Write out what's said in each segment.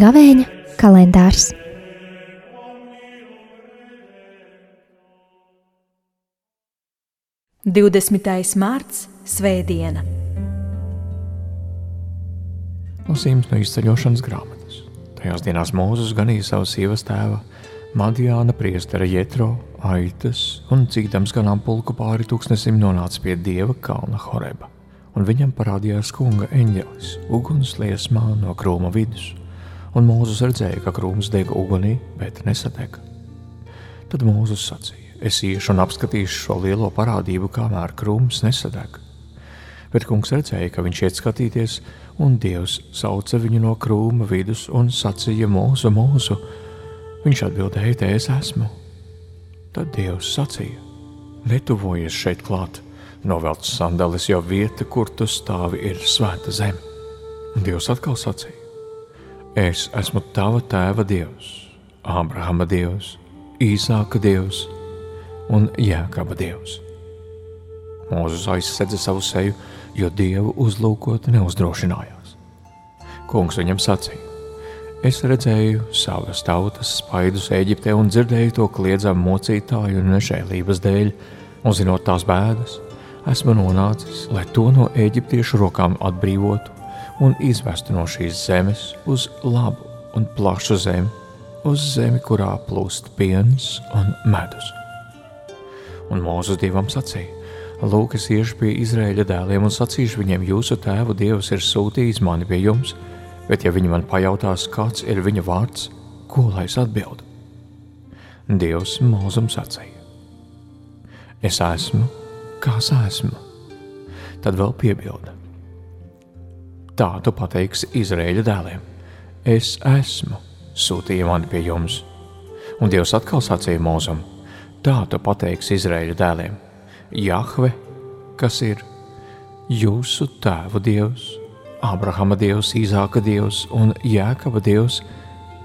Gavēņa kalendārs. Divdesmitais mārts - Svētdiena. Lasījums no izceļošanas grāmatas. Tajās dienās Mūzes ganīja savu sievas tēva, Madijāna priestera Jetro, Aitas un cīdams ganāmpulku pāri tūkstnesim nonāca pie dieva kalna Horeba, un viņam parādījās kunga eņģelis, uguns liesmā no krūma vidus un Mūzes redzēja, ka krūms deg ugunī, bet nesadeg. Tad Mūzes sacīja: Es iešu un apskatīšu šo lielo parādību, kamēr krūms nesadeg. Bet kungs redzēja, ka viņš iet skatīties, un Dievs sauca viņu no krūma vidus un sacīja: Mūzu, mūzu! Viņš atbildēja: Te es esmu. Tad Dievs sacīja: Netuvojies šeit klāt, novelc sandalis, jo vieta, kur tu stāvi, ir svēta zeme. Un Dievs atkal sacīja: Es esmu tava tēva dievs, Ābrahama dievs, Īsāka dievs un Jēkaba dievs. Mūzis aizsedza savu seju, jo dievu uzlūkot neuzdrošinājās. Kungs viņam sacīja: Es redzēju savas tautas spaidus Eģiptē un dzirdēju to kliedzamu mocītāju un nešēlības dēļ, un zinot tās bēdas, esmu nonācis, lai to no eģiptiešu rokām atbrīvotu un izvestu no šīs zemes uz labu un plašu zemi, uz zemi, kurā plūst piens un medus. Un Mūzes dievam sacīja: Lūk, es iešu pie Izraēļa dēliem un sacīšu viņiem, jūsu tēvu dievs ir sūtījis mani pie jums, bet ja viņi man pajautās, kāds ir viņa vārds, ko lai es atbildu? Dievs Mūzum sacīja: Es esmu, kas esmu. Tad vēl piebilda: Tā tu pateiksi Izraēļa dēliem: Es esmu, sūtīja mani pie jums. Un Dievs atkal sacīja Mozum: Tā tu pateiksi Izraēļa dēliem: Jahve, kas ir jūsu tēvu Dievs, Abrahama Dievs, Īzāka Dievs un Jēkaba Dievs,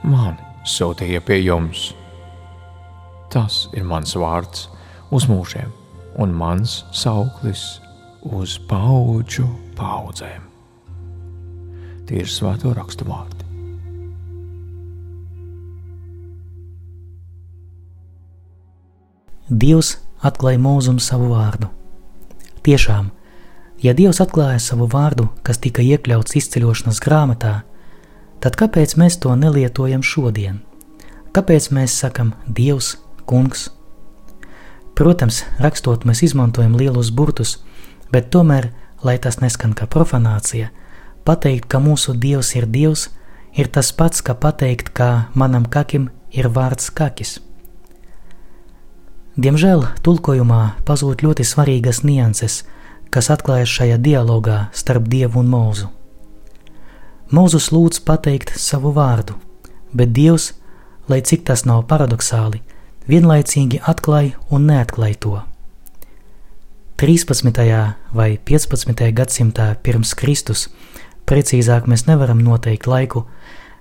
man sūtīja pie jums. Tas ir mans vārds uz mūžiem, un mans sauklis uz paudžu paudzēm. Tie ir svēto rakstu vārdi. Dievs atklāja mūzum savu vārdu. Tiešām, ja Dievs atklāja savu vārdu, kas tika iekļauts izceļošanas grāmatā, tad kāpēc mēs to nelietojam šodien? Kāpēc mēs sakam Dievs, Kungs? Protams, rakstot, mēs izmantojam lielus burtus, bet tomēr, lai tas neskan kā profanācija, Pateikt, ka mūsu Dievs ir Dievs, ir tas pats, kā pateikt, ka manam kakim ir vārds kakis. Diemžēl tulkojumā pazūd ļoti svarīgas nianses, kas atklājas šajā dialogā starp Dievu un Mūzu. Mūzus lūdz pateikt savu vārdu, bet Dievs, lai cik tas nav paradoxāli, vienlaicīgi atklāja un neatklāja to. 13. vai 15. gadsimtā pirms Kristus Precīzāk mēs nevaram noteikt laiku,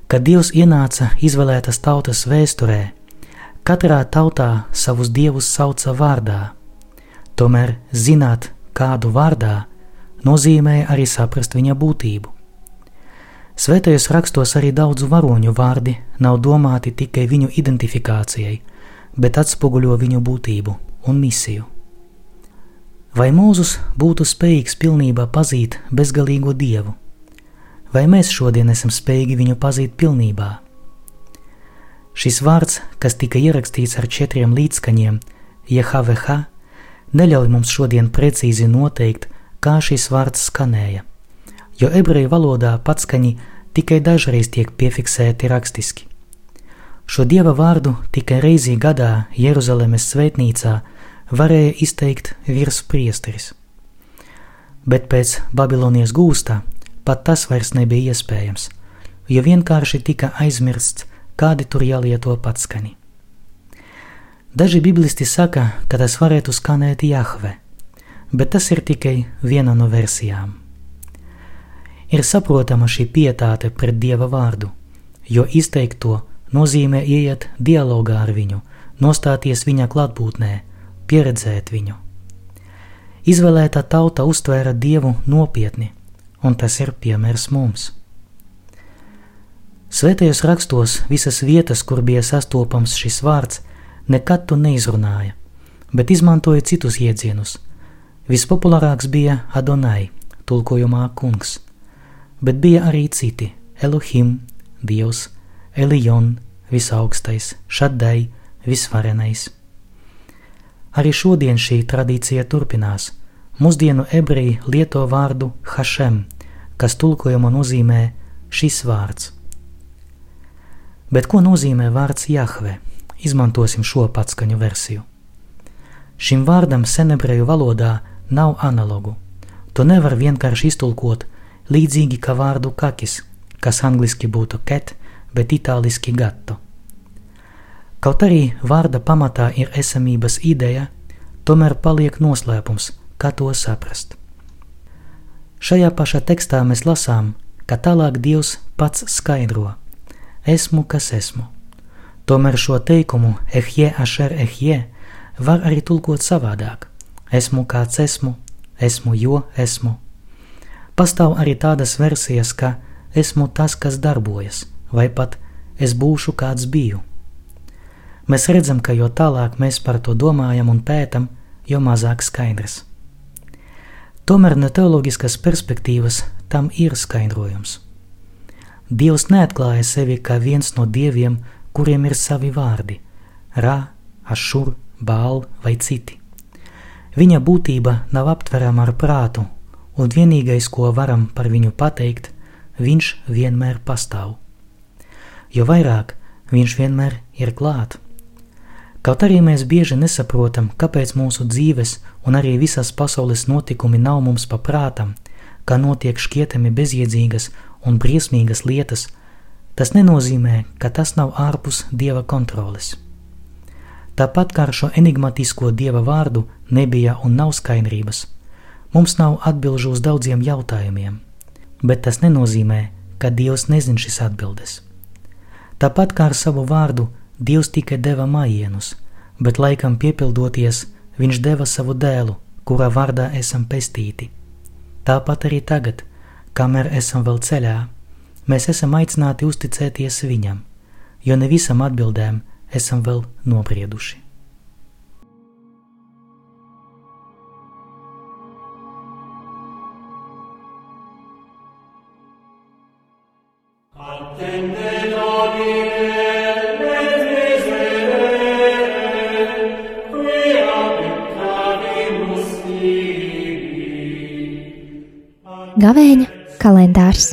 kad Dievs ienāca izvēlētas tautas vēsturē. Katrā tautā savus dievus sauca vārdā. Tomēr zināt, kādu vārdā, nozīmē arī saprast viņa būtību. Svētajos rakstos arī daudzu varoņu vārdi nav domāti tikai viņu identifikācijai, bet atspoguļo viņu būtību un misiju. Vai Mūzus būtu spējīgs pilnībā pazīt bezgalīgo dievu? vai mēs šodien esam spējīgi viņu pazīt pilnībā. Šis vārds, kas tika ierakstīts ar četriem līdzskaņiem, JHVH, neļauj mums šodien precīzi noteikt, kā šis vārds skanēja, jo ebreju valodā patskaņi tikai dažreiz tiek piefiksēti rakstiski. Šo dieva vārdu tikai reizi gadā Jeruzalemes svētnīcā varēja izteikt virspriesteris. Bet pēc Babilonijas gūstā pat tas vairs nebija iespējams, jo vienkārši tika aizmirsts, kādi tur jālieto patskaņi. Daži biblisti saka, ka tas varētu skanēt Jahve, bet tas ir tikai viena no versijām. Ir saprotama šī pietāte pret dieva vārdu, jo izteikt to nozīmē ieiet dialogā ar viņu, nostāties viņa klātbūtnē, pieredzēt viņu. Izvēlētā tauta uztvēra dievu nopietni, un tas ir piemērs mums. Svētajos rakstos visas vietas, kur bija sastopams šis vārds, nekad to neizrunāja, bet izmantoja citus jēdzienus. Vispopulārāks bija Adonai, tulkojumā kungs, bet bija arī citi - Elohim, Dievs, Elion, visaugstais, Šadai, visvarenais. Arī šodien šī tradīcija turpinās. Mūsdienu ebreji lieto vārdu Hašem, kas tulkojumā nozīmē šis vārds. Bet ko nozīmē vārds Jahve? Izmantosim šo patskaņu versiju. Šim vārdam senebreju valodā nav analogu. To nevar vienkārši iztulkot līdzīgi kā vārdu kakis, kas angliski būtu ket, bet itāliski gatto. Kaut arī vārda pamatā ir esamības ideja, tomēr paliek noslēpums, kā to saprast. Šajā pašā tekstā mēs lasām, ka tālāk Dievs pats skaidro: Esmu, kas esmu. Tomēr šo teikumu ehje ašer ehje var arī tulkot savādāk: Esmu kāds esmu, esmu jo esmu. Pastāv arī tādas versijas, ka esmu tas, kas darbojas, vai pat es būšu kāds biju. Mēs redzam, ka jo tālāk mēs par to domājam un pētam, jo mazāk skaidrs. Tomēr no teoloģiskas perspektīvas tam ir skaidrojums. Dievs neatklāja sevi kā viens no dieviem, kuriem ir savi vārdi - Ra, Ašur, Bāl vai citi. Viņa būtība nav aptverama ar prātu, un vienīgais, ko varam par viņu pateikt, viņš vienmēr pastāv. Jo vairāk viņš vienmēr ir klāt. Kaut arī mēs bieži nesaprotam, kāpēc mūsu dzīves un arī visas pasaules notikumi nav mums paprātam, kā notiek šķietami bezjēdzīgas un briesmīgas lietas, tas nenozīmē, ka tas nav ārpus dieva kontroles. Tāpat kā ar šo enigmatisko dieva vārdu nebija un nav skaidrības, mums nav atbilžu uz daudziem jautājumiem, bet tas nenozīmē, ka Dievs nezin šīs atbildes. Tāpat kā ar savu vārdu, Dievs tikai deva mājienus, bet laikam piepildoties, Viņš deva savu dēlu, kura vārdā esam pestīti. Tāpat arī tagad, kamēr esam vēl ceļā, mēs esam aicināti uzticēties Viņam, jo ne visam atbildēm esam vēl nobrieduši. Gavēņa kalendārs